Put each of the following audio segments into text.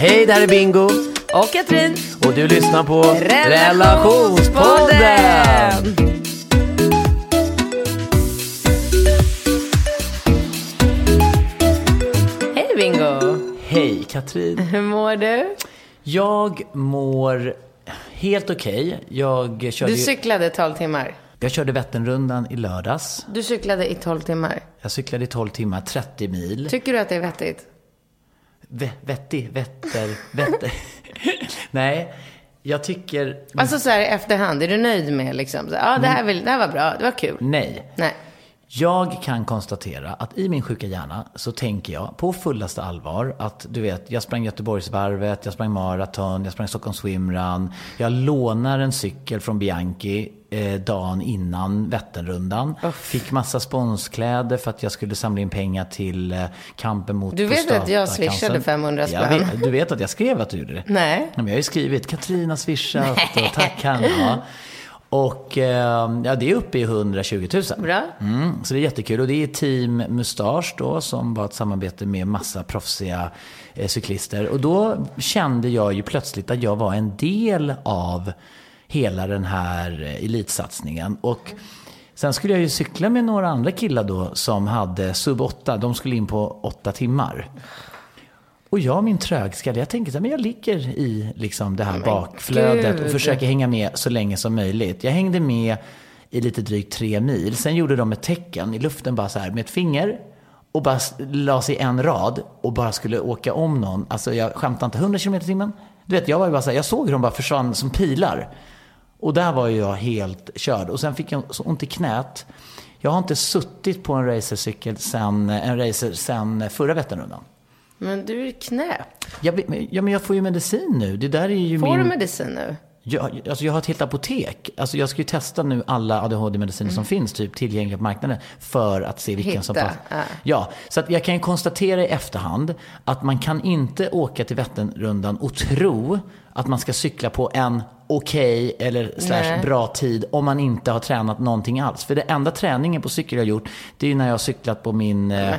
Hej, det här är Bingo Och Katrin. och du lyssnar på Relationspodden. Relationspodden. Hej Bingo. Hej Katrin. Hur mår du? Jag mår helt okej. Jag, körde Du cyklade 12 timmar. jag körde Vätternrundan i lördags. Du cyklade i 12 timmar. Jag cyklade i 12 timmar, 30 mil. Tycker du att det är vettigt? Vettig, vetter, vetter. Nej, jag tycker... Alltså så här i efterhand, är du nöjd med liksom? Ja, det här, vill, det här var bra, det var kul. Nej. Nej. Jag kan konstatera att i min sjuka hjärna så tänker jag på fullaste allvar att du vet, jag sprang Göteborgsvarvet, jag sprang maraton, jag sprang Stockholm swimrun. Jag lånar en cykel från Bianchi eh, dagen innan Vätternrundan. Fick massa sponskläder för att jag skulle samla in pengar till eh, kampen mot Du vet att jag swishade 500 Jag spänn. Du vet att jag skrev att du gjorde det? Nej. Men jag har ju skrivit Katrina swishat och tack Hanna. Och eh, ja, det är uppe i 120 000. Bra. Mm, så det är jättekul. Och det är Team Mustache då, som var ett samarbete med massa proffsiga eh, cyklister. Och då kände jag ju plötsligt att jag var en del av hela den här eh, elitsatsningen. Och sen skulle jag ju cykla med några andra killar då som hade sub 8. De skulle in på 8 timmar. Och jag, min trögskalle, jag tänker så här, men jag ligger i liksom det här bakflödet och gud. försöker hänga med så länge som möjligt. Jag hängde med i lite drygt tre mil. Sen gjorde de ett tecken i luften bara så här med ett finger och bara la sig en rad och bara skulle åka om någon. Alltså jag skämtar inte, 100 km i timmen. Du vet, jag var ju bara så här, jag såg hur de bara försvann som pilar. Och där var ju jag helt körd. Och sen fick jag så ont i knät. Jag har inte suttit på en racercykel sen, en racer sen förra Vätternrundan. Men du är knäpp. Jag, ja, men jag får ju medicin nu. Det där är ju Får min... du medicin nu? Jag, alltså jag har ett helt apotek. Alltså jag ska ju testa nu alla ADHD-mediciner som finns typ tillgängliga på marknaden för att se vilken som Hitta, passar. ja. Ja, så att jag kan ju konstatera i efterhand att man kan inte åka till Vätternrundan och tro att man ska cykla på en okej eller slash Nej. bra tid om man inte har tränat någonting alls. För det enda träningen på cykel jag har gjort, det är ju när jag har cyklat på min eh,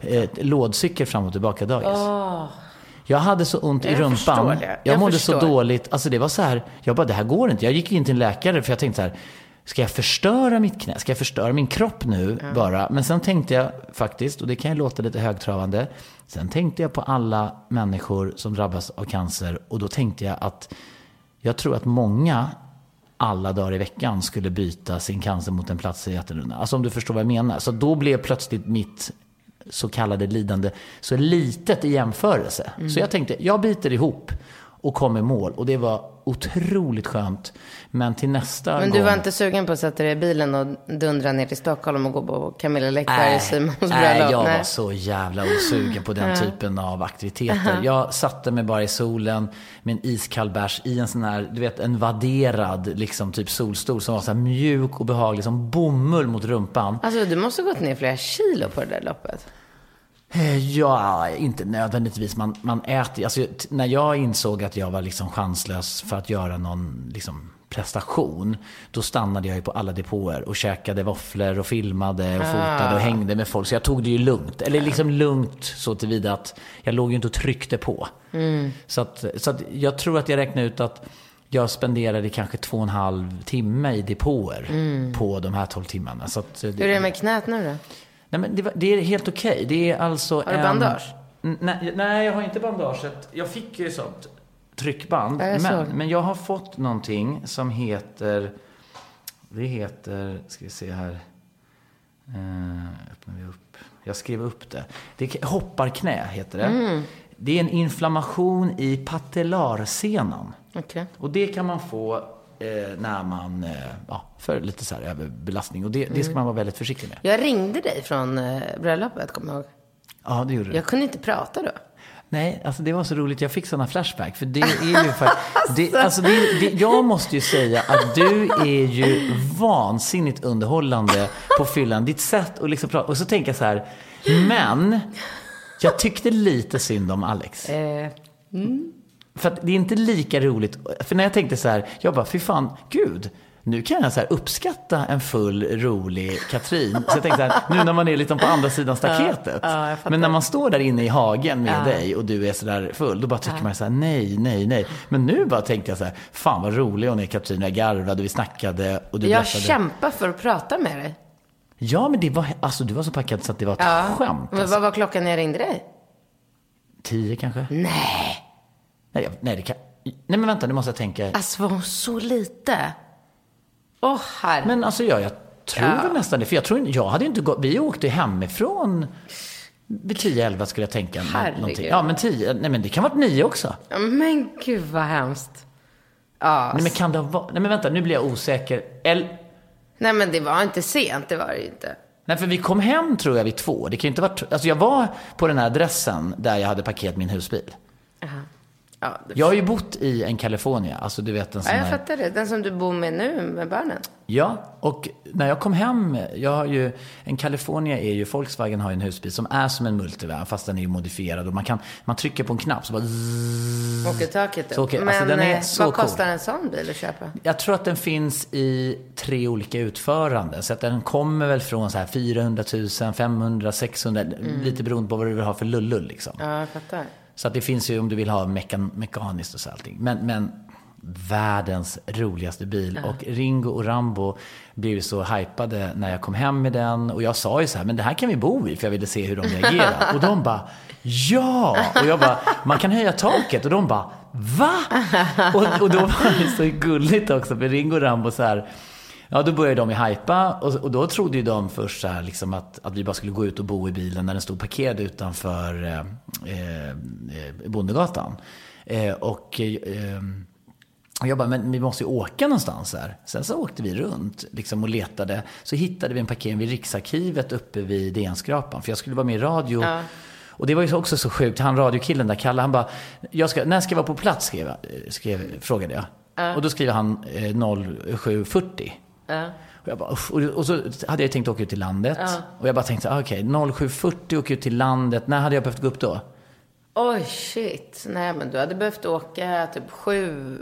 eh, lådcykel fram och tillbaka dagis. Jag hade så ont i Jag rumpan. förstår det. Jag, Jag mådde förstår. så dåligt. Alltså det var så här, jag bara, det här går inte. Jag gick in till en läkare för jag tänkte så här, ska jag förstöra mitt knä? Ska jag förstöra min kropp nu bara? Men sen tänkte jag faktiskt, och det kan ju låta lite högtravande, sen tänkte jag på alla människor som drabbas av cancer och då tänkte jag att jag tror att många alla dagar i veckan skulle byta sin cancer mot en plats i Vätternrundan. Alltså om du förstår vad jag menar. Så då blev plötsligt mitt så kallade lidande så litet i jämförelse. Så jag tänkte, jag biter ihop och kommer i mål. Och det var otroligt skönt. Men till nästa Men gång... du var inte sugen på att sätta dig i bilen och dundra ner till Stockholm och gå på Camilla Läckberg i Simons bröllop? nej, jag var så jävla osugen på den typen av aktiviteter. Jag satte mig bara i solen med en iskall bärs i en sån här, du vet, en vadderad liksom typ solstol som var så mjuk och behaglig som bomull mot rumpan. Alltså du måste ha gått ner flera kilo på det där loppet. Eh, Ja, inte nödvändigtvis. Man, man äter alltså, När jag insåg att jag var liksom chanslös för att göra någon liksom, prestation, då stannade jag ju på alla depåer och käkade våfflor och filmade och fotade och hängde med folk. Så jag tog det ju lugnt. Eller liksom lugnt så tillvida att jag låg ju inte och tryckte på. Så, att, så att jag tror att jag räknade ut att jag spenderade kanske två och en halv timme i depåer på de här tolv timmarna. Så att, Hur är det med knät nu då? Nej, men det, var- det är helt okej. Det är alltså Har du en... bandage? Nej, nej, jag har inte bandaget. Jag fick ju sånt tryckband. Ja, jag men, men jag har fått någonting som heter... Det heter, ska vi se här. Uh, öppnar vi upp. Jag skrev upp det. det hopparknä heter det. Mm. Det är en inflammation i patellarsenan. Okej. Och det kan man få när man, eh, ja, för lite så här överbelastning. Och det, det ska man vara väldigt försiktig med. Jag ringde dig från eh, bröllopet, kommer jag ihåg. Ja, det gjorde du. Jag kunde inte prata då. Nej, alltså det var så roligt. Jag fick sådana flashback. För det är ju faktiskt... Det, alltså det, det, jag måste ju säga att du är ju vansinnigt underhållande på fyllan. Ditt sätt att liksom prata. Och så tänker jag så här, men jag tyckte lite synd om Alex. Eh, För att det är inte lika roligt. För när jag tänkte så här, jag bara, fy fan, gud. Nu kan jag så uppskatta en full, rolig Katrin. Så jag tänkte så här, nu när man är liksom på andra sidan staketet. ja, fattar. men när man står där inne i hagen med dig och du är så där full, då bara tycker man så här, nej, nej, nej. Men nu bara tänkte jag så här, fan vad rolig hon är Katrin. Jag garvade vi snackade och du jag berättade. kämpar för att prata med dig. Ja, men det var, alltså du var så packad så att det var ett Ja. skämt. Men Alltså. vad var klockan när jag ringde dig? Tio kanske? Nej. Nej, jag- nej, det kan... Nej, men vänta, nu måste jag tänka. Alltså var hon så lite? Åh, herre. Men alltså ja, jag tror Ja. väl nästan det. För jag tror jag hade inte gått, vi åkte hemifrån vid 10-11 skulle jag tänka. Herregud. Ja, men 10, nej men det kan vara 9 också. Men gud vad hemskt. Ja. Nej men kan det ha varit, nej men vänta, nu blir jag osäker. El, Nej men det var inte sent, det var det inte. nej för vi kom hem tror jag vid två. Det kan ju inte vara, alltså jag var på den här adressen där jag hade parkerat min husbil. Ja. Jag har ju bott i en California, alltså du vet en sån ja, jag här. fattar det. Den som du bor med nu med barnen. Ja, och när jag kom hem, jag har ju, en California är ju, Volkswagen har ju en husbil som är som en multivan fast den är ju modifierad och man kan, man trycker på en knapp så bara zzz. Åker taket upp. Så åker- Men alltså, den är eh, så vad cool. kostar en sån bil att köpa? Jag tror att den finns i tre olika utföranden. Så att den kommer väl från så här 400 000, 500, 600, lite beroende på vad du vill ha för lullull liksom. Ja, jag fattar. Så att det finns ju om du vill ha mekan mekaniskt och så allting. Men, men världens roligaste bil. Och Ringo och Rambo blev så hypade när jag kom hem med den. Och jag sa ju så här, men det här kan vi bo i, för jag ville se hur de reagerar. Och de bara, ja! Och jag bara, man kan höja taket. Och de bara, va? Och, och då var det så gulligt också, för Ringo och Rambo så här, Ja, då började de ju hypa och, och då trodde ju de först så här, liksom att, att vi bara skulle gå ut och bo i bilen när den stod parkerad utanför eh, eh, Bondegatan. Eh, och eh, jag bara, men vi måste ju åka någonstans här. Sen så åkte vi runt liksom, och letade. Så hittade vi en parkering vid Riksarkivet uppe vid DN-skrapan. För jag skulle vara med i radio. Och det var ju också så sjukt. Han radiokillen där, Kalle, han bara, jag ska, när ska jag vara på plats? Skrev, skrev, frågade jag. Och då skriver han eh, 07.40. Och, jag bara, och, och så hade jag tänkt åka ut till landet. Och jag bara tänkte, ah, okej, 07.40 åka ut till landet. När hade jag behövt gå upp då? Oj, shit. Nej, men du hade behövt åka typ sju,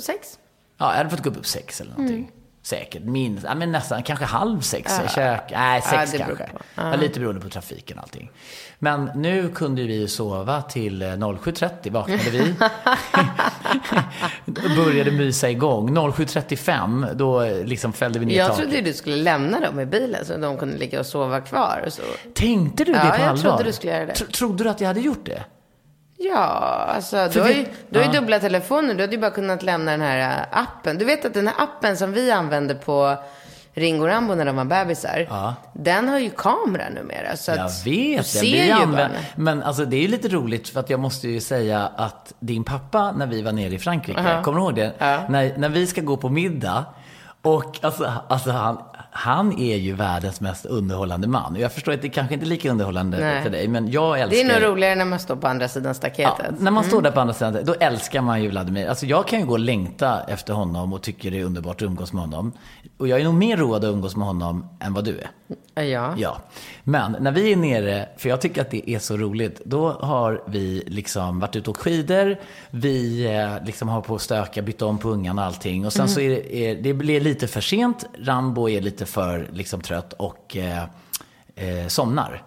sex? Ja, jag hade fått gå upp upp sex eller någonting. Säkert. Minst, ja, men nästan, kanske halv sex. Kök. Nej, Ja, sex beror kanske. Ja. lite beroende på trafiken och allting. Men nu kunde vi sova till eh, 07.30 vaknade vi. Började mysa igång. 07.35 då eh, liksom fällde vi ner Jag taket. trodde du skulle lämna dem i bilen så de kunde ligga och sova kvar. Och så. Tänkte du det Ja, på jag allvar? trodde du skulle göra det. Tro- Trodde du att jag hade gjort det? Ja, alltså du har, ju, du har ju dubbla telefoner. Du hade ju bara kunnat lämna den här äh, appen. Du vet att den här appen som vi använde på Ringo Rambo när de var bebisar. Ja. Den har ju kamera numera. Så Jag att vet du ser ju barnen. Men alltså det är ju lite roligt för att jag måste ju säga att din pappa när vi var nere i Frankrike, kommer du ihåg det? När, när vi ska gå på middag och alltså, alltså han, han är ju världens mest underhållande man. Jag förstår att det kanske inte är lika underhållande Nej. för dig, men jag älskar Det är nog roligare när man står på andra sidan Ja, staketet. när man står där på andra sidan, då älskar man ju Vladimir. Alltså jag kan ju gå och längta efter honom och tycker det är underbart att umgås med honom. Och jag är nog mer road att umgås med honom än vad du är. Ja. Ja, men när vi är nere, för jag tycker att det är så roligt, då har vi liksom varit ute och åkt skidor, vi eh, liksom har på att stöka, bytt om på ungarna och allting. Och sen så är det, är, det blir lite för sent, Rambo är lite för liksom trött och eh, eh, somnar.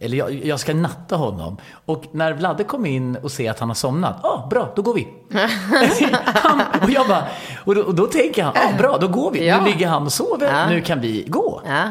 Eller jag, jag ska natta honom. Och när Vladde kom in och ser att han har somnat, ja ah, bra, då går vi. han, och jag bara, och då, och då tänker han, ja ah, bra, då går vi. Ja. Nu ligger han och sover, Ja. nu kan vi gå. Ja.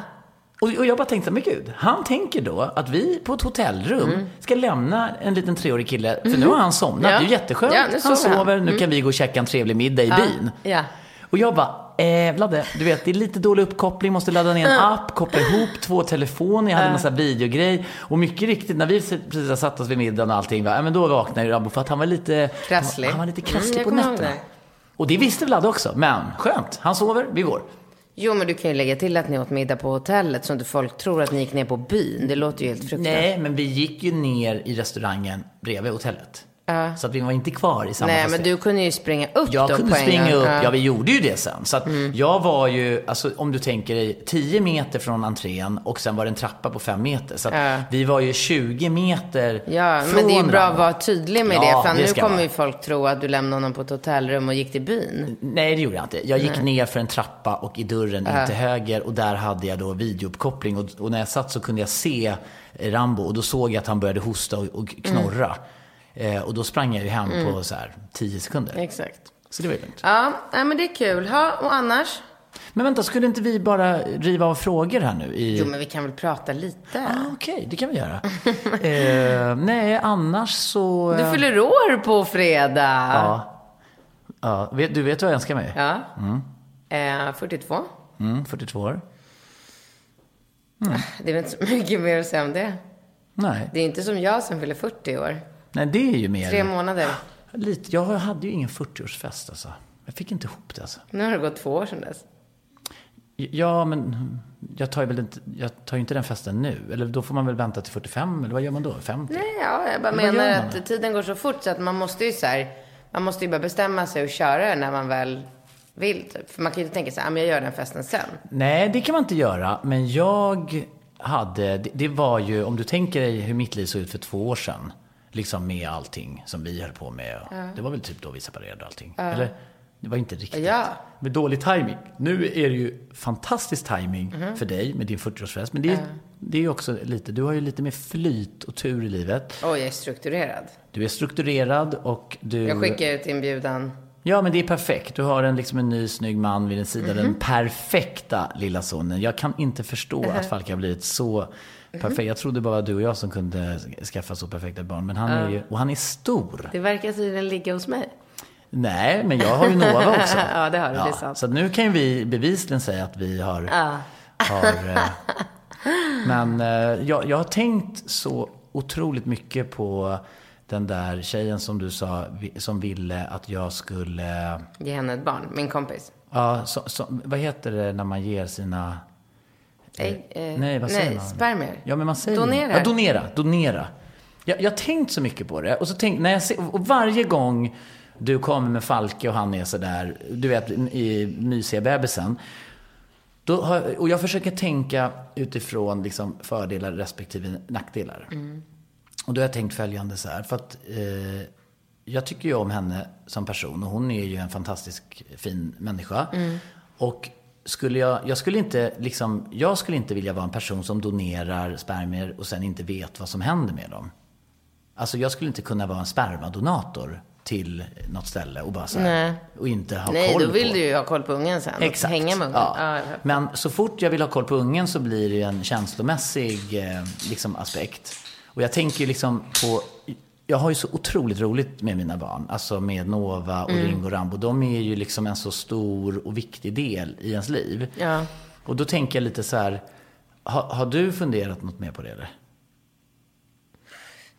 Och, jag bara tänkte, men gud, han tänker då att vi på ett hotellrum ska lämna en liten treårig kille, för nu har han somnat, Ja. det är ju jätteskönt. Ja, han sover han. nu kan vi gå och käka en trevlig middag i byn. Ja. Och jag bara, eh, Vladde, du vet det är lite dålig uppkoppling, måste ladda ner en app, koppla ihop två telefoner, jag hade en massa videogrej. Och mycket riktigt, när vi precis har satt oss vid middagen och allting, va, ja, men då vaknade ju Rabbo för att han var lite Krasslig. Han var lite Mm, krasslig jag på nätterna. Och det visste Vladde också, men skönt. Han sover, vi går. Jo, men du kan ju lägga till att ni åt middag på hotellet så inte folk tror att ni gick ner på byn. Det låter ju helt fruktansvärt. Nej, men vi gick ju ner i restaurangen bredvid hotellet. Så att vi var inte kvar i samma Nej, men fastighet. du kunde ju springa upp Jag då kunde på en springa gång. upp, Ja. ja vi gjorde ju det sen. Så att jag var ju, alltså om du tänker dig 10 meter från entrén och sen var det en trappa på 5 meter. Så att Ja. vi var ju 20 meter Ja, från men det är bra att vara tydlig med Ja, det. För det nu kommer ju folk tro att du lämnade honom på ett hotellrum och gick till byn. Nej, det gjorde jag inte. Jag gick ner för en trappa och i dörren in till höger och där hade jag då videouppkoppling och, och när jag satt så kunde jag se Rambo och då såg jag att han började hosta och, och knorra. Eh, och då sprang jag ju hem på så här 10 sekunder. Exakt. Så det var ju lugnt. Ja, nej, men det är kul. Ha, och annars? Men vänta, skulle inte vi bara riva av frågor här nu? I... Jo, men vi kan väl prata lite. Ah, Okej, det kan vi göra. eh, nej, annars så... Du fyller år på fredag. Ja. ja. Du vet vad jag önskar mig? Ja. Eh, 42. Mm, 42 år. Det är väl inte så mycket mer att säga om det. Nej. Det är inte som jag som fyller 40 år. Nej, det är ju mer... Tre månader. Lite. Jag hade ju ingen 40-årsfest alltså. Jag fick inte ihop det alltså. Nu har det gått två år sedan dess. Ja, men jag tar ju väl inte, jag tar inte den festen nu. Eller då får man väl vänta till 45, eller vad gör man då? 50? Nej, ja, jag bara vad menar att då? tiden går så fort så att man måste ju så här, man måste ju bara bestämma sig och köra när man väl vill. Typ. För man kan ju inte tänka så här, "Ah, men jag gör den festen sen. Nej, det kan man inte göra. Men jag hade, det, det var ju, om du tänker dig hur mitt liv såg ut för två år sedan. Liksom med allting som vi höll på med. Det var väl typ då vi separerade och allting. Eller? Det var inte riktigt. Ja. Med dålig timing. Nu är det ju fantastisk timing Mhm. för dig med din 40-årsfest. Men det är, det är ju också lite, du har ju lite mer flyt och tur i livet. Oj, jag är strukturerad. Du är strukturerad och du... Jag skickar ut inbjudan. Ja, men det är perfekt. Du har en, liksom en ny snygg man vid din sida. Mhm. Den perfekta lilla sonen. Jag kan inte förstå att Falk har blivit så Mhm. Perfekt. Jag trodde bara du och jag som kunde skaffa så perfekta barn. Men han är ju, och han är stor. Det verkar tydligen ligga hos mig. Nej, men jag har ju Nova också. Ja, det har du, det är sant. Så nu kan ju vi bevisligen säga att vi har... Ja. har eh, men eh, jag, jag har tänkt så otroligt mycket på den där tjejen som du sa, som ville att jag skulle... Ge henne ett barn, min kompis. Ja, så, så, vad heter det när man ger sina... Ägg, eh, nej, vad säger nej, man? spermier. Ja, men man säger... Donera. Ja, donera. Donera. Jag, jag har tänkt så mycket på det. Och, så tänk, när jag ser, och varje gång du kommer med Falke och han är sådär, du vet, i mysiga bebisen. Då har, och jag försöker tänka utifrån liksom fördelar respektive nackdelar. Och då har jag tänkt följande så här. För att eh, jag tycker ju om henne som person och hon är ju en fantastisk fin människa. Och skulle jag, jag skulle inte liksom, jag skulle inte vilja vara en person som donerar spermier och sen inte vet vad som händer med dem. Alltså jag skulle inte kunna vara en spermadonator till något ställe och bara så här, Nej. och inte ha Nej, koll då vill på. du ju ha koll på ungen sen. Exakt. Hänga med ungen. Ja. Men så fort jag vill ha koll på ungen så blir det en känslomässig eh, liksom, aspekt. Och jag tänker ju liksom på... Jag har ju så otroligt roligt med mina barn. Alltså med Nova och Mm. Ringo och Rambo. De är ju liksom en så stor och viktig del i ens liv. Ja. Och då tänker jag lite så här. Har, har du funderat något mer på det eller?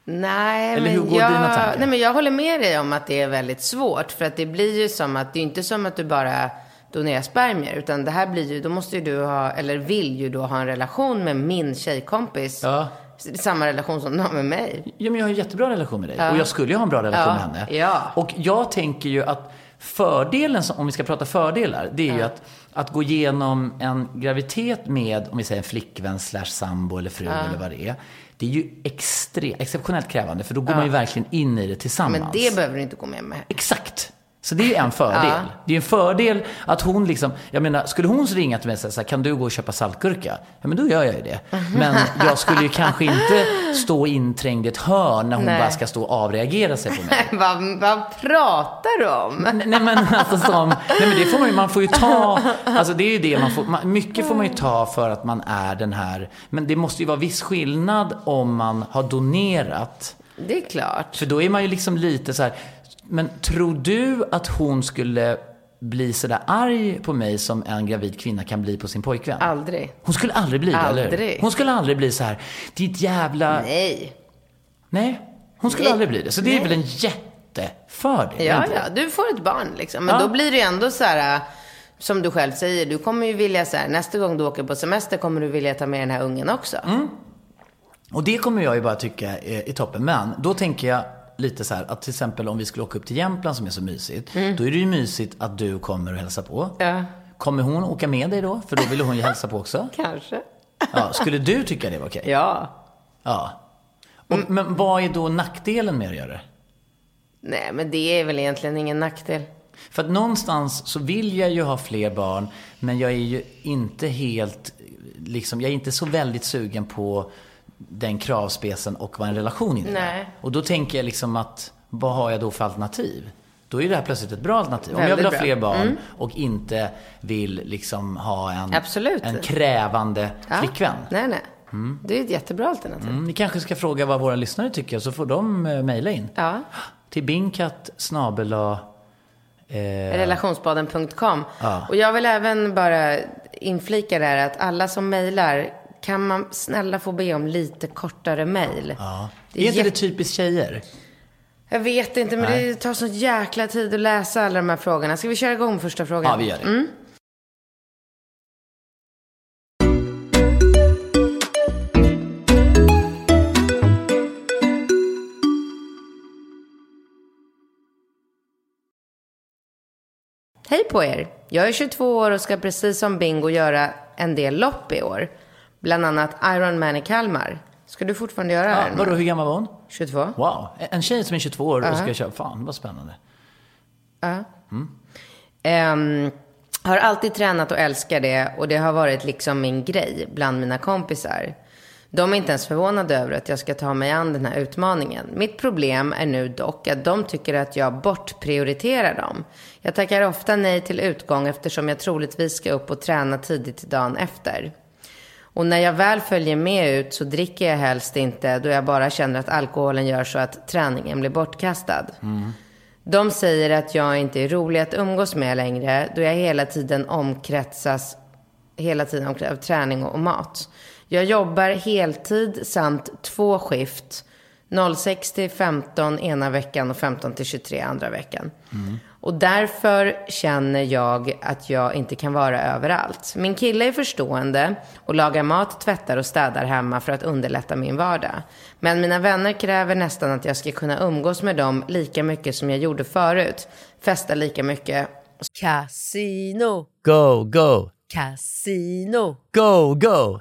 Nej, Eller men jag? Nej, men jag håller med dig om att det är väldigt svårt. För att det blir ju som att, det är inte som att du bara donerar spermier. Utan det här blir ju, då måste ju du ha, eller vill ju då ha en relation med min tjejkompis. Ja. Samma relation som du har med mig. Ja, men jag har en jättebra relation med dig. Och jag skulle ju ha en bra relation Ja, med henne. ja. Och jag tänker ju att fördelen, om vi ska prata fördelar, det är ju att, att gå igenom en graviditet med, om vi säger en flickvän slash sambo eller fru eller vad det är. Det är ju extre, exceptionellt krävande, för då går man ju verkligen in i det tillsammans. Men det behöver du inte gå med med. Exakt. Så det är ju en fördel. Ja. Det är en fördel att hon liksom, jag menar, skulle hon ringa till mig och säga så här, kan du gå och köpa saltgurka? Ja, men då gör jag ju det. Men jag skulle ju kanske inte stå inträngd i ett hörn när hon Nej. bara ska stå och avreagera sig på mig. vad, vad pratar du om? Nej, nej men alltså som, nej men det får man ju, man får ju ta, alltså det är ju det man får, man, mycket får man ju ta för att man är den här, men det måste ju vara viss skillnad om man har donerat. Det är klart. För då är man ju liksom lite så här, men tror du att hon skulle bli sådär arg på mig som en gravid kvinna kan bli på sin pojkvän. Aldrig. Hon skulle aldrig bli det, eller? Aldrig. Hon skulle aldrig bli så här, ditt jävla... Nej. Nej, hon skulle Nej. aldrig bli det. Så det är väl en jättefördel? Ja, ja, du får ett barn liksom. Men Ja. då blir det ju ändå så här, som du själv säger, du kommer ju vilja så här, nästa gång du åker på semester kommer du vilja ta med den här ungen också. Mm. Och det kommer jag ju bara tycka är, är toppen. Men då tänker jag lite så här att till exempel om vi skulle åka upp till Jämtland som är så mysigt. Då är det ju mysigt att du kommer och hälsar på. Mm. Ja. Kommer hon åka med dig då? För då vill hon ju hälsa på också. Kanske. Ja, skulle du tycka det var okej? Ja. Ja. Och, Mm. Men vad är då nackdelen med att göra det? Nej, men det är väl egentligen ingen nackdel. För att någonstans så vill jag ju ha fler barn, men jag är ju inte helt, liksom, jag är inte så väldigt sugen på den kravspecen och vad en relation innebär. Och då tänker jag liksom att, vad har jag då för alternativ? Då är det här plötsligt ett bra alternativ. Om jag vill ha fler barn Mm. och inte vill liksom ha en, Absolut. en krävande Ja. flickvän. Nej, nej. Det är ett jättebra alternativ. Mm, ni kanske ska fråga vad våra lyssnare tycker, så får de eh, mejla in. Ja. Till bingkatt snabel-a, eh, Relationsbaden.com. Ja. Och jag vill även bara inflika där att alla som mejlar, kan man snälla få be om lite kortare mejl? Ja. Det är inte det typiskt tjejer? Jag vet inte, men Nej. det tar så jäkla tid att läsa alla de här frågorna. Ska vi köra igång första frågan? Ja, vi gör det. Mm. Hej på er! Jag är 22 år och ska precis som Bingo göra en del lopp i år. Bland annat Ironman i Kalmar. Ska du fortfarande göra Ja, vadå, hur gammal var hon? 22? Wow, en tjej som är 22 år och ska köra. Fan, vad spännande. Ehm, har alltid tränat och älskar det och det har varit liksom min grej bland mina kompisar. De är inte ens förvånade över att jag ska ta mig an den här utmaningen. Mitt problem är nu dock att de tycker att jag bortprioriterar dem. Jag tackar ofta nej till utgång eftersom jag troligtvis ska upp och träna tidigt dagen efter. Och när jag väl följer med ut så dricker jag helst inte då jag bara känner att alkoholen gör så att träningen blir bortkastad. De säger att jag inte är rolig att umgås med längre då jag hela tiden omkretsas hela tiden av träning och mat. Jag jobbar heltid samt två skift. 06 till 15 ena veckan och 15 till 23 andra veckan. Och därför känner jag att jag inte kan vara överallt. Min kille är förstående och lagar mat, tvättar och städar hemma för att underlätta min vardag. Men mina vänner kräver nästan att jag ska kunna umgås med dem lika mycket som jag gjorde förut. Festa lika mycket. Casino, Go, go, casino, go, go,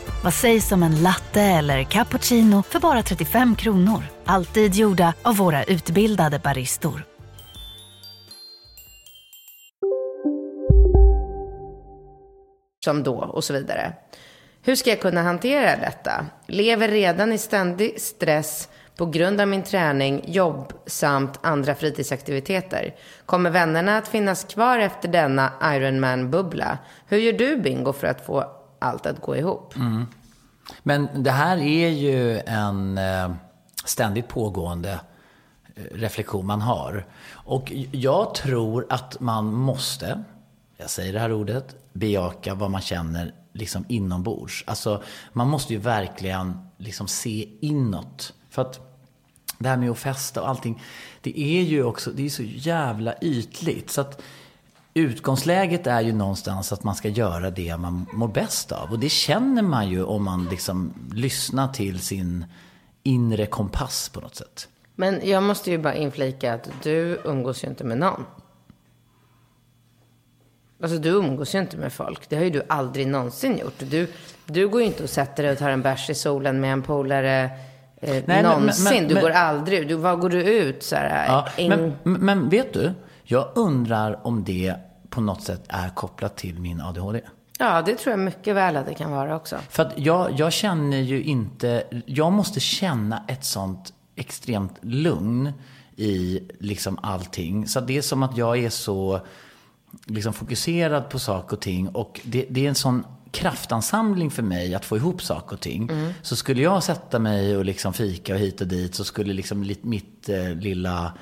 Vad sägs om en latte eller cappuccino för bara 35 kronor? Alltid gjorda av våra utbildade baristor. som då och så vidare. Hur ska jag kunna hantera detta? Lever redan i ständig stress på grund av min träning, jobb samt andra fritidsaktiviteter. Kommer vännerna att finnas kvar efter denna Ironman-bubbla? Hur gör du Bingo för att få allt att gå ihop? Mm. Men det här är ju en eh, ständigt pågående eh, reflektion man har. Och jag tror att man måste, jag säger det här ordet, bejaka vad man känner liksom inombords. Alltså, man måste ju verkligen liksom se inåt. För att det här med att festa och allting, det är ju också, det är så jävla ytligt. Så att utgångsläget är ju någonstans att man ska göra det man mår bäst av. Och det känner man ju om man liksom lyssnar till sin inre kompass på något sätt. Men jag måste ju bara inflika att du umgås ju inte med någon. Alltså du umgås ju inte med folk. Det har ju du aldrig någonsin gjort. Du, du går ju inte och sätter dig och tar en bärs i solen med en polare eh, Nej, någonsin. Men, men, du men, går aldrig du, Var går du ut så här? Ja, en... men vet du? Jag undrar om det på något sätt är kopplat till min ADHD. Ja, det tror jag mycket väl att det kan vara också. För att jag, jag känner ju inte, jag måste känna ett sånt extremt lugn i liksom allting. Så det är som att jag är så liksom fokuserad på saker och ting. Och det, det är en sån kraftansamling för mig att få ihop saker och ting. Mm. Så skulle jag sätta mig och liksom fika och hit och dit så skulle liksom mitt eh, lilla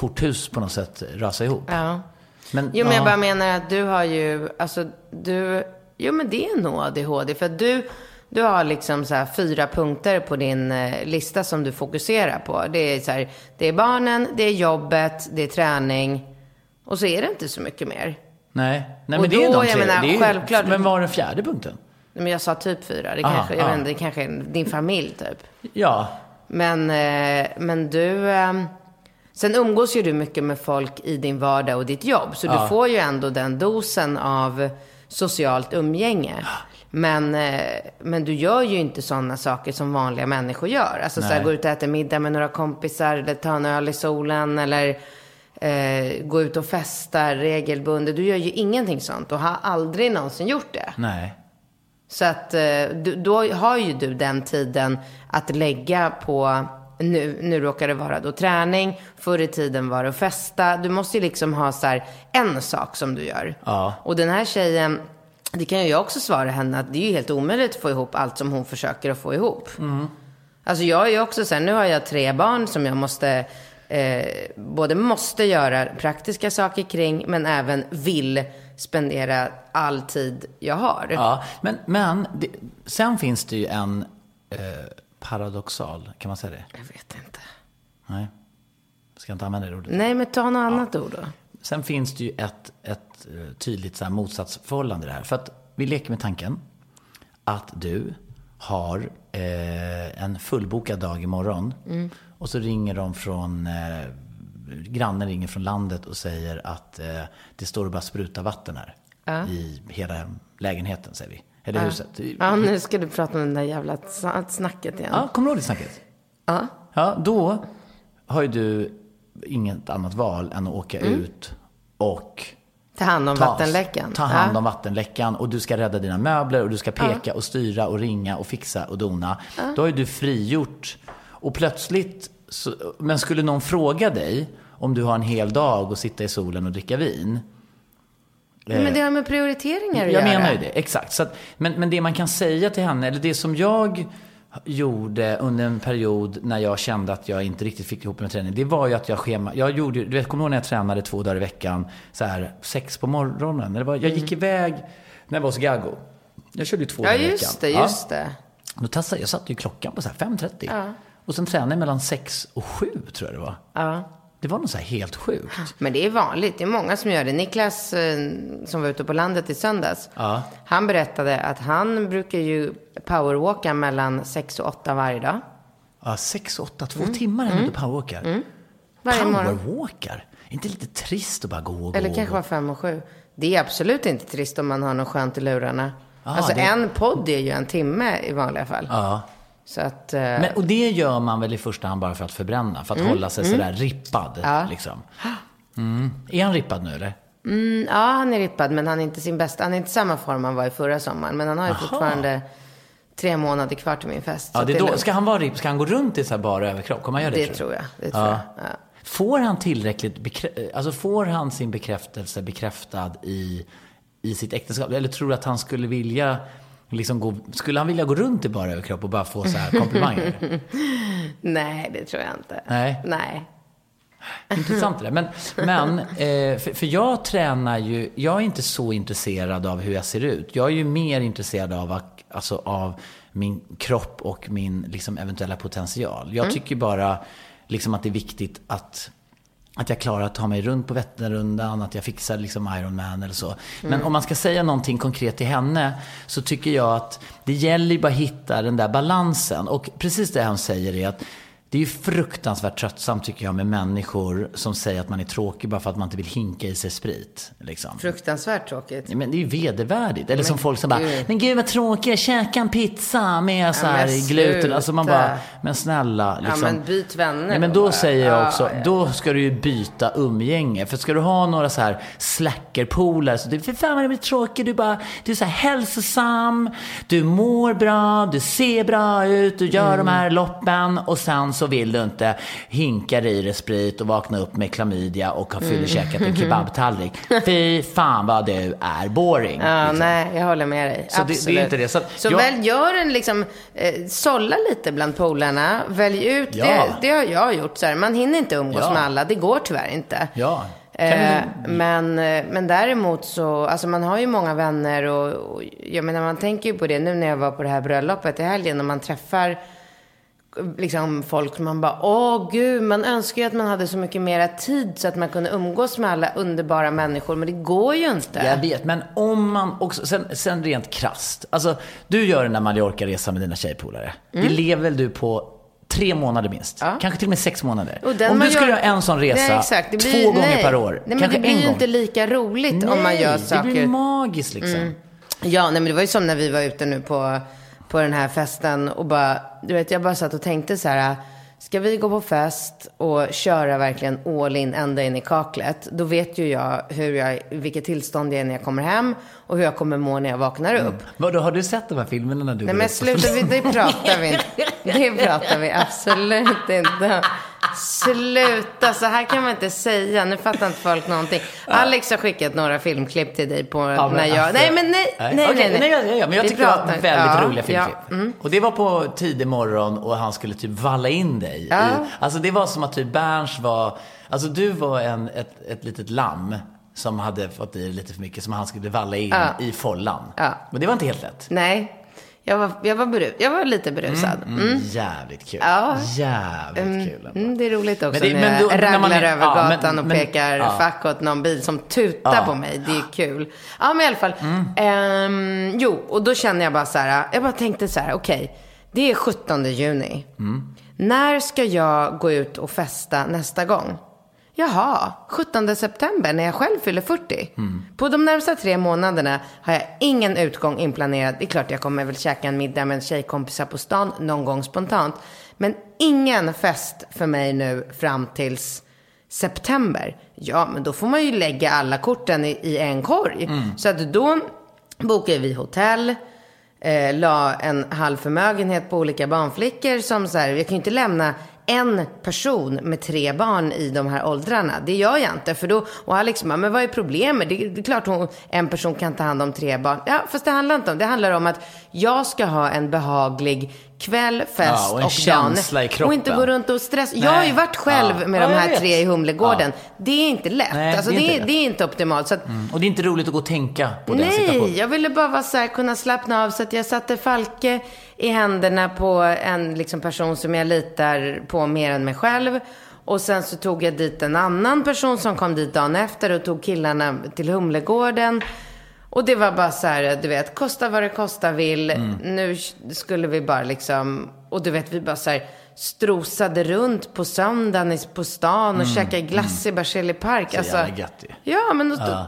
korthus på något sätt rasa ihop. Ja. Men, jo, men jag bara menar att du har ju, alltså du, jo men det är nog ADHD. För att du, du har liksom så fyra punkter på din eh, lista som du fokuserar på. Det är, så här, det är barnen, det är jobbet, det är träning och så är det inte så mycket mer. Nej, Nej men och det då, är de tre. Menar, det är, självklart, men var den fjärde punkten? Men jag sa typ fyra. Det, aha, kanske, jag vet inte, det kanske är din familj typ. Ja. Men, eh, men du... Sen umgås ju du mycket med folk i din vardag och ditt jobb. Så ja. du får ju ändå den dosen av socialt umgänge. Men, eh, men du gör ju inte sådana saker som vanliga människor gör. Alltså så här, går ut och äter middag med några kompisar eller tar en öl i solen eller eh, gå ut och festa regelbundet. Du gör ju ingenting sånt och har aldrig någonsin gjort det. Nej. Så att eh, då har ju du den tiden att lägga på nu, nu råkar det vara då träning, förr i tiden var det att festa. Du måste ju liksom ha så här, en sak som du gör. Ja. Och den här tjejen, det kan ju jag också svara henne, att det är ju helt omöjligt att få ihop allt som hon försöker att få ihop. Mm. Alltså jag är ju också så här, nu har jag tre barn som jag måste eh, både måste göra praktiska saker kring, men även vill spendera all tid jag har. Ja, men, men det, sen finns det ju en eh, paradoxal, kan man säga det? Jag vet inte. Nej, ska jag inte använda det ordet? Nej, men ta något annat ord då. Sen finns det ju ett, ett eh, tydligt så här motsatsförhållande i det här. För att vi leker med tanken att du har eh, en fullbokad dag imorgon. Mm. Och så ringer de från, eh, grannen ringer från landet och säger att eh, det står och bara sprutar vatten här. Ja. I hela lägenheten, säger vi. Eller huset. Ja, nu ska du prata om det där jävla snacket igen. Ja, kommer du ihåg det snacket? Ja. Ja, då har ju du inget annat val än att åka mm. ut och Ta hand om tas, vattenläckan. Ta hand om ja. vattenläckan och du ska rädda dina möbler och du ska peka ja. och styra och ringa och fixa och dona. Ja. Då har ju du frigjort och plötsligt, så, men skulle någon fråga dig om du har en hel dag och sitta i solen och dricka vin. Nej, men det har med prioriteringar att jag göra. Jag menar ju det, exakt. Så att, men, men det man kan säga till henne, eller det som jag gjorde under en period när jag kände att jag inte riktigt fick ihop med träning. Det var ju att jag schema, jag gjorde, du vet, kommer du ihåg när jag tränade två dagar i veckan, så här sex på morgonen? Det var, jag gick mm. iväg när jag var hos Gago. Jag körde ju två ja, dagar i veckan. Ja, just det, det. Då testade, jag satte ju klockan på så 5.30. Ja. Och sen tränade jag mellan 6 och 7 tror jag det var. Ja. Det var nog så här helt sjukt. Men det är vanligt. Det är många som gör det. Niklas, eh, som var ute på landet i söndags, ja. han berättade att han brukar ju powerwalka mellan 6 och 8 varje dag. Ja, 6 och 8, två mm. timmar är mm. ute powerwalkar. Mm. Varje powerwalkar? Är inte lite trist att bara gå och gå? Eller kanske vara 5 och 7. Det är absolut inte trist om man har något skönt i lurarna. Ah, alltså det... en podd är ju en timme i vanliga fall. Ja. Så att, eh... Men, och det gör man väl i första hand bara för att förbränna? För att mm. hålla sig mm. sådär rippad. Ja. Liksom. Mm. Är han rippad nu eller? Mm, ja, han är rippad, men han är inte sin bästa. Han är inte samma form han var i förra sommaren. Men han har ju fortfarande tre månader kvar till min fest. Ja, det är då, ska han vara ripp? Ska han gå runt i så här bara överkropp? Kommer han göra det, Det tror jag. Det tror Ja. jag. Ja. Får han tillräckligt bekrä- alltså får han sin bekräftelse bekräftad i, i sitt äktenskap? Eller tror du att han skulle vilja liksom gå, skulle han vilja gå runt i bara överkropp och bara få så här komplimanger? Nej, det tror jag inte. Nej. Nej. Intressant det där. Men, men eh, för, för jag tränar ju, jag är inte så intresserad av hur jag ser ut. Jag är ju mer intresserad av, alltså, av min kropp och min liksom, eventuella potential. Jag tycker bara liksom, att det är viktigt att att jag klarar att ta mig runt på Vätternrundan, att jag fixar liksom Ironman eller så. Men om man ska säga någonting konkret till henne så tycker jag att det gäller ju bara att hitta den där balansen. Och precis det hon säger är att det är ju fruktansvärt tröttsamt tycker jag med människor som säger att man är tråkig bara för att man inte vill hinka i sig sprit. Liksom. Fruktansvärt tråkigt. Nej, Men det är ju vedervärdigt. Eller som folk som bara, gud. men gud vad tråkigt, käka en pizza med så här men gluten. Alltså man bara, men snälla. Liksom. Ja, men byt vänner Nej, men då bara. säger jag Ja, också, ja. då ska du ju byta umgänge. För ska du ha några så här slackerpolare, så det, för fan vad det blir tråkigt, du bara, du är så här hälsosam, du mår bra, du ser bra ut, du gör Mm. de här loppen och sen så vill du inte hinka i dig sprit och vakna upp med klamydia och ha fyllekäkat en kebabtallrik. Fy fan vad du är boring. Ja, liksom. nej, jag håller med dig. Så det- det är Absolut. inte det. Så Så jag- väl, gör en liksom, eh, sålla lite bland polarna. Välj ut. Ja. Det, det har jag gjort. Så här. Man hinner inte umgås Ja. med alla. Det går tyvärr inte. Ja. Eh, men, eh, men däremot så, alltså man har ju många vänner och, och jag menar man tänker ju på det nu när jag var på det här bröllopet i helgen och man träffar liksom folk man bara, åh gud, man önskar ju att man hade så mycket mera tid så att man kunde umgås med alla underbara människor, men det går ju inte. Jag vet, men om man också, sen, sen rent krasst. Alltså, du gör den där Mallorca-resan med dina tjejpolare. Det lever väl du på tre månader minst? Mm. Ja. Kanske till och med sex månader. Om du skulle gör- göra en sån resa Nej. Det två blir- gånger nej. per år, Nej, men kanske det blir en ju gång. inte lika roligt om man gör Nej, saker. Mm. det blir magiskt liksom. Ja, nej men det var ju som när vi var ute nu på, på den här festen och bara, du vet, jag bara satt och tänkte så här, ska vi gå på fest och köra verkligen all in ända in i kaklet, då vet ju jag hur jag, vilket tillstånd jag är när jag kommer hem och hur jag kommer må när jag vaknar upp. Vadå, har du sett de här filmerna när du Nej men sluta, det pratar vi inte. Det pratar vi absolut inte. Sluta, så här kan man inte säga. Nu fattar inte folk någonting. Alex har skickat några filmklipp till dig på Ja, när jag... alltså- nej men nej, nej, nej. Okej, nej, ja, ja, men jag Vi tycker det var väldigt ja, roliga filmklipp. Ja, mm. Och det var på tidig morgon och han skulle typ valla in dig. Ja. I, alltså det var som att typ Berns var, alltså du var en, ett, ett litet lamm som hade fått i lite för mycket som han skulle valla in Ja. i follan. Men det var inte helt lätt. nej. Jag var, jag, var beru- jag var lite berusad. Mm. Jävligt kul. Ja. Jävligt kul. ändå. Mm, det är roligt också det- när jag är- över ja, men- gatan och men- pekar ja. fack åt någon bil som tutar Ja. på mig. Det är kul. Ja, men i alla fall. Mm. Ehm, jo, och då känner jag bara så här. Jag bara tänkte så här, okej. det är 17 juni. Mm. När ska jag gå ut och festa nästa gång? Jaha, 17 september när jag själv fyller 40. Mm. På de närmsta tre månaderna har jag ingen utgång inplanerad. Det är klart jag kommer väl käka en middag med tjejkompisar på stan någon gång spontant. Men ingen fest för mig nu fram tills september. Ja, men då får man ju lägga alla korten i, i en korg. Så att då bokar vi hotell. Eh, la en halv förmögenhet på olika barnflickor som så här, jag kan ju inte lämna en person med tre barn i de här åldrarna. Det gör jag inte. För då, och Alex bara, men vad är problemet? Det, det är klart hon, en person kan ta hand om tre barn. Ja, fast det handlar inte om det. handlar om att jag ska ha en behaglig kväll, fest Ja, och och, en dagen. känsla i kroppen. Och inte gå runt och stressa. Jag har ju Nej. varit själv Ja. med Ja, de här tre i Humlegården. Det är inte lätt. Nej, alltså, det är det, inte det är inte optimalt. Så att, Och det är inte roligt att gå och tänka på den situationen. Nej, jag ville bara vara så här, kunna slappna av. Så att jag satte Falke i händerna på en liksom, person som jag litar på mer än mig själv. Och sen så tog jag dit en annan person som kom dit dagen efter och tog killarna till Humlegården. Och det var bara så här, du vet, kosta vad det kosta vill. Mm. Nu skulle vi bara liksom, och du vet, vi bara så här strosade runt på söndagen på stan och käkade glass i Berzelii park. Mm. Alltså, Så jävla gött ju. Ja, men då, Ja.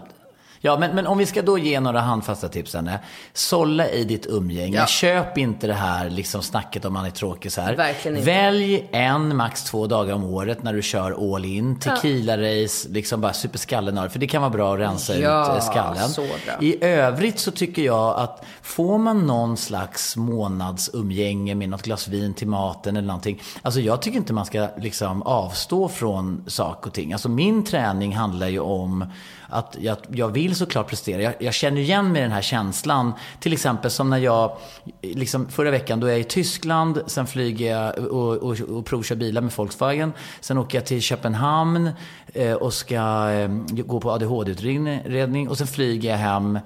Ja, men, men om vi ska då ge några handfasta tips, Anne. Sålla i ditt umgänge. Ja. Köp inte det här liksom snacket om man är tråkig så här. Verkligen inte. Välj en, max två dagar om året när du kör all in. Tequila-race, liksom bara super skallen av. För det kan vara bra att rensa Ja, ut eh, skallen. så bra. I övrigt så tycker jag att får man någon slags månadsumgänge med något glas vin till maten eller någonting. Alltså jag tycker inte man ska liksom avstå från saker och ting. Alltså min träning handlar ju om att jag, jag vill såklart prestera. Jag, jag känner igen mig i den här känslan. Till exempel som när jag, liksom förra veckan, då är jag i Tyskland, sen flyger jag och, och, och provkör bilar med Volkswagen. Sen åker jag till Köpenhamn eh, och ska eh, gå på ADHD-utredning. Och sen flyger jag hem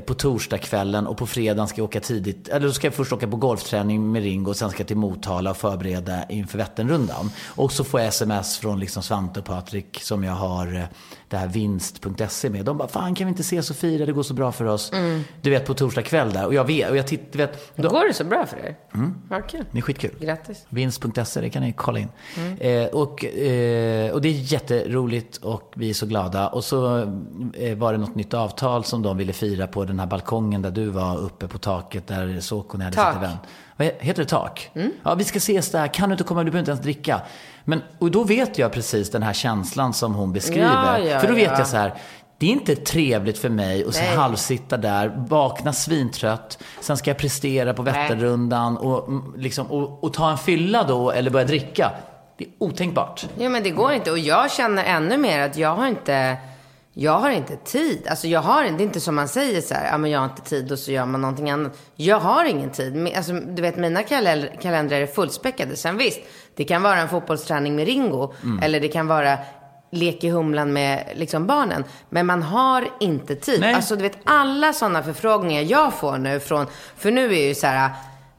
på torsdagskvällen och på fredagen ska jag åka tidigt. Eller då ska jag först åka på golfträning med Ringo och sen ska jag till Motala och förbereda inför Vätternrundan. Och så får jag sms från liksom Svante och Patrik som jag har eh, det här vinst.se med. De bara, fan kan vi inte ses och fira, det går så bra för oss. Du vet på torsdag kväll där. Och jag vet, och jag tittar, du vet. Då, Går det så bra för er? Mm. Vad kul. det är skitkul. Grattis. Vinst.se, det kan ni kolla in. Eh, och, eh, och det är jätteroligt och vi är så glada. Och så eh, var det något nytt avtal som de ville fira på den här balkongen där du var uppe på taket där Såkone hade Tak. sitt event. Vad he- heter det tak? Ja, vi ska ses där. Kan du inte komma? Du behöver inte ens dricka. Men, och då vet jag precis den här känslan som hon beskriver. Ja, ja, För då vet ja. jag så här. Det är inte trevligt för mig att så Nej. halvsitta där, vakna svintrött, sen ska jag prestera på Vätternrundan och, mm, liksom, och, och ta en fylla då eller börja dricka. Det är otänkbart. Jo men det går inte. Och jag känner ännu mer att jag har inte, jag har inte tid. Alltså jag har det är inte som man säger så här, ja men jag har inte tid och så gör man någonting annat. Jag har ingen tid. Alltså du vet mina kalendrar, kalendrar är fullspäckade. Sen visst, det kan vara en fotbollsträning med Ringo. Mm. Eller det kan vara lek i humlan med liksom barnen. Men man har inte tid. Nej. Alltså du vet alla sådana förfrågningar jag får nu från, för nu är ju så här,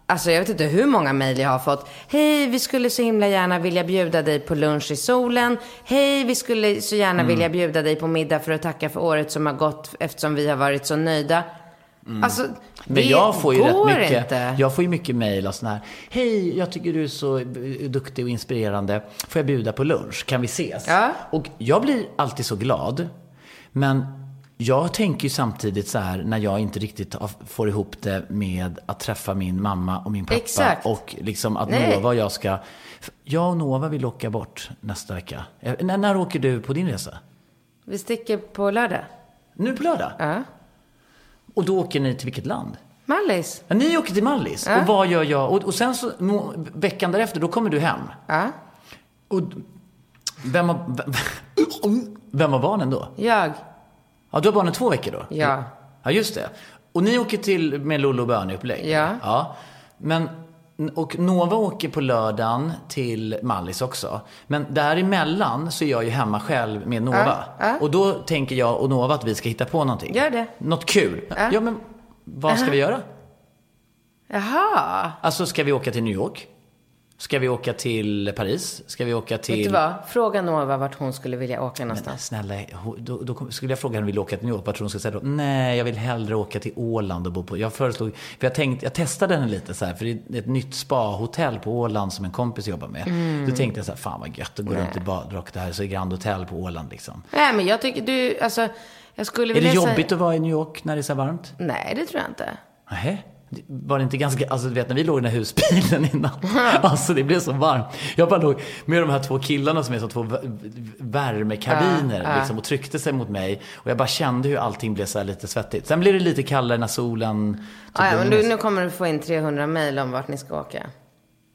Alltså jag vet inte hur många mejl jag har fått. Hej, vi skulle så himla gärna vilja bjuda dig på lunch i solen. Hej, vi skulle så gärna Mm. vilja bjuda dig på middag för att tacka för året som har gått eftersom vi har varit så nöjda. Alltså, Mm. Men det jag får ju går rätt mycket, inte. jag får ju mycket mejl och sån här. Hej, jag tycker du är så duktig och inspirerande. Får jag bjuda på lunch? Kan vi ses? Ja. Och jag blir alltid så glad. Men jag tänker ju samtidigt så här när jag inte riktigt får ihop det med att träffa min mamma och min pappa. Exakt. Och liksom att Nej. Nova och jag ska... Jag och Nova vill åka bort nästa vecka. Eh, När, när åker du på din resa? Vi sticker på lördag. Nu på lördag? Ja. Och då åker ni till vilket land? Mallis. Ja, ni åker till Mallis. Ja. Och vad gör jag? Och, och sen så, veckan därefter, då kommer du hem. Ja. Och vem har, vem, vem har barnen då? Jag. Ja, du har barnen två veckor då? Ja. Ja, just det. Och ni åker till med Lollo och Bernie-upplägg? Ja. ja. Men, och Nova åker på lördagen till Mallis också. Men däremellan så är jag ju hemma själv med Nova. Ja, ja. Och då tänker jag och Nova att vi ska hitta på någonting. Gör det. Något kul. Ja. Ja, men vad ska vi göra? Jaha. Alltså, ska vi åka till New York? Ska vi åka till Paris? Ska vi åka till... Vet du vad? Fråga Nova vart hon skulle vilja åka någonstans. Snälla, ho- då, då skulle jag fråga henne, vill du åka till New York? Vad tror hon skulle säga då? Nej, jag vill hellre åka till Åland och bo på... Jag föreslog, för jag tänkte, jag testade henne lite så här, för det är ett nytt spa-hotell på Åland som en kompis jobbar med. Mm. Då tänkte jag så här, fan vad gött att gå runt i badrock där, så är Grand Hotel på Åland liksom. Nej, men jag tycker du, alltså, jag skulle Är det vilja jobbigt att vara i New York när det är så varmt? Nej, det tror jag inte. Nej. Var det inte ganska, alltså du vet när vi låg i den här husbilen innan. Alltså det blev så varmt. Jag bara låg med de här två killarna som är som två vä- värmekabiner Ja, ja. liksom, och tryckte sig mot mig. Och jag bara kände hur allting blev så här lite svettigt. Sen blev det lite kallare när solen ja, men du, nu kommer du få in 300 mejl om vart ni ska åka.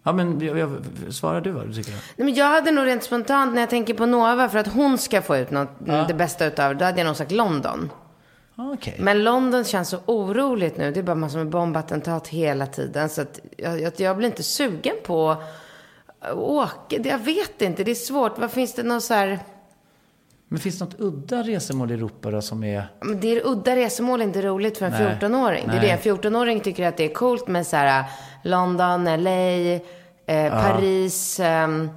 Ja men jag, jag, svarar du vad du tycker? Nej, men jag hade nog rent spontant när jag tänker på Nova för att hon ska få ut något, det bästa utav det, då hade jag nog sagt London. Ah, Okej. Men London känns så oroligt nu. Det är bara massor med bombattentat hela tiden. Så att jag, jag, jag blir inte sugen på att åka. Jag vet inte, det är svårt. Vad finns det något så här... Men finns det något udda resmål i Europa då som är... Men det är udda resmål inte roligt för en Nej. 14-åring. Det är det. En 14-åring tycker att det är coolt med så här London, LA, eh, Paris. ehm,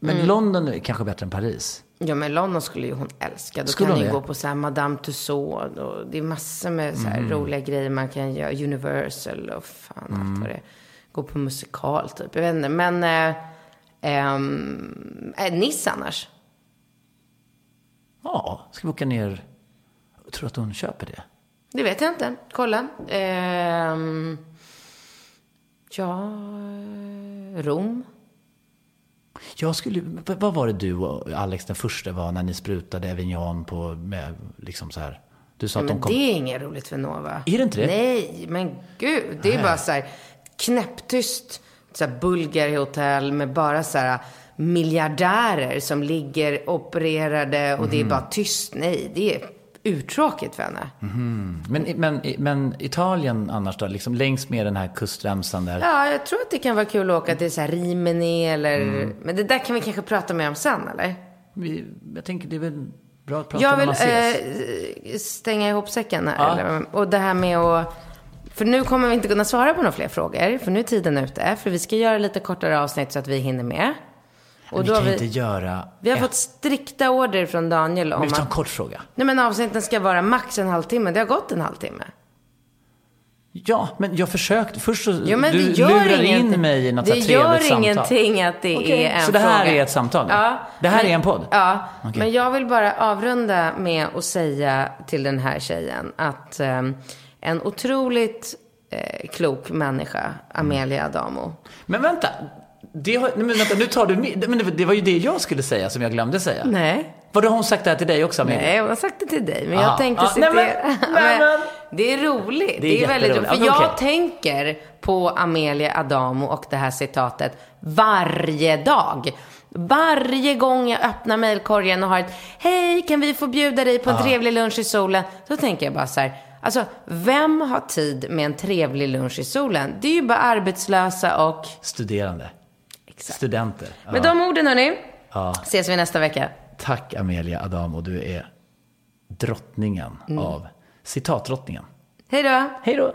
Men Mm. London är kanske bättre än Paris. Ja, men London skulle ju hon älska. Då Skulle kan hon ni det? gå på så här Madame Tussauds och det är massor med så här Mm. roliga grejer man kan göra. Universal och fan Mm. allt vad det är. Gå på musikal typ. Jag vet inte. Men eh, ehm, eh, Nice annars. Ja, ska vi åka ner? Tror du att hon köper det? Det vet jag inte. Kolla. Ehm, ja, Rom. Jag skulle, vad var det du och Alex den första var när ni sprutade Evian på, med liksom så här? Du sa att de Men kom... det är inget roligt för Nova. Är det inte det? Nej, men gud. Det är bara så här knäpptyst. Så här Bulgari-hotell med bara så här miljardärer som ligger opererade och Mhm. det är bara tyst. Nej, det är uttråkigt för henne. Men, men, men Italien annars då? Liksom längs med den här kustremsan där? Ja, jag tror att det kan vara kul att åka till så här Rimini eller... Mm. Men det där kan vi kanske prata mer om sen, eller? Jag tänker det är väl bra att prata Jag när vill man ses. eh, stänga ihop säcken här. Ja. Eller, och det här med att... För nu kommer vi inte kunna svara på några fler frågor. För nu är tiden ute. För vi ska göra lite kortare avsnitt så att vi hinner med. Och vi kan har inte vi, göra... vi har ett- fått strikta order från Daniel om Men vi tar en att... kort fråga. Nej men avsnitten ska vara max en halvtimme. Det har gått en halvtimme. Ja, men jag försökte. Först så Jo, men du det gör lurar in mig i något Det gör trevligt samtal. ingenting att det Okej, är en Så det här fråga. är ett samtal? Ja. Det här men, är en podd? Ja. Okej. Men jag vill bara avrunda med att säga till den här tjejen att eh, en otroligt eh, klok människa, Amelia Adamo. Men vänta. Det har, nej, men vänta, nu tar du men det, var ju det jag skulle säga som jag glömde säga. Nej. Vadå, har hon sagt det här till dig också, Amelia? Nej, hon har sagt det till dig. Men Aha. jag tänkte Ja, citera... nej, men- nej, men- Det är roligt. Det är Det är, väldigt roligt. För jag Okej. tänker på Amelia Adamo och det här citatet varje dag. Varje gång jag öppnar mejlkorgen och har ett Hej, kan vi få bjuda dig på en trevlig lunch i solen? Då tänker jag bara så här. Alltså, vem har tid med en trevlig lunch i solen? Det är ju bara arbetslösa och... Studerande. Studenter. Ja. Med de orden, hörni, Ja. ses vi nästa vecka. Tack Amelia Adamo, du är drottningen Mm. av citatdrottningen. Hej då! Hej då!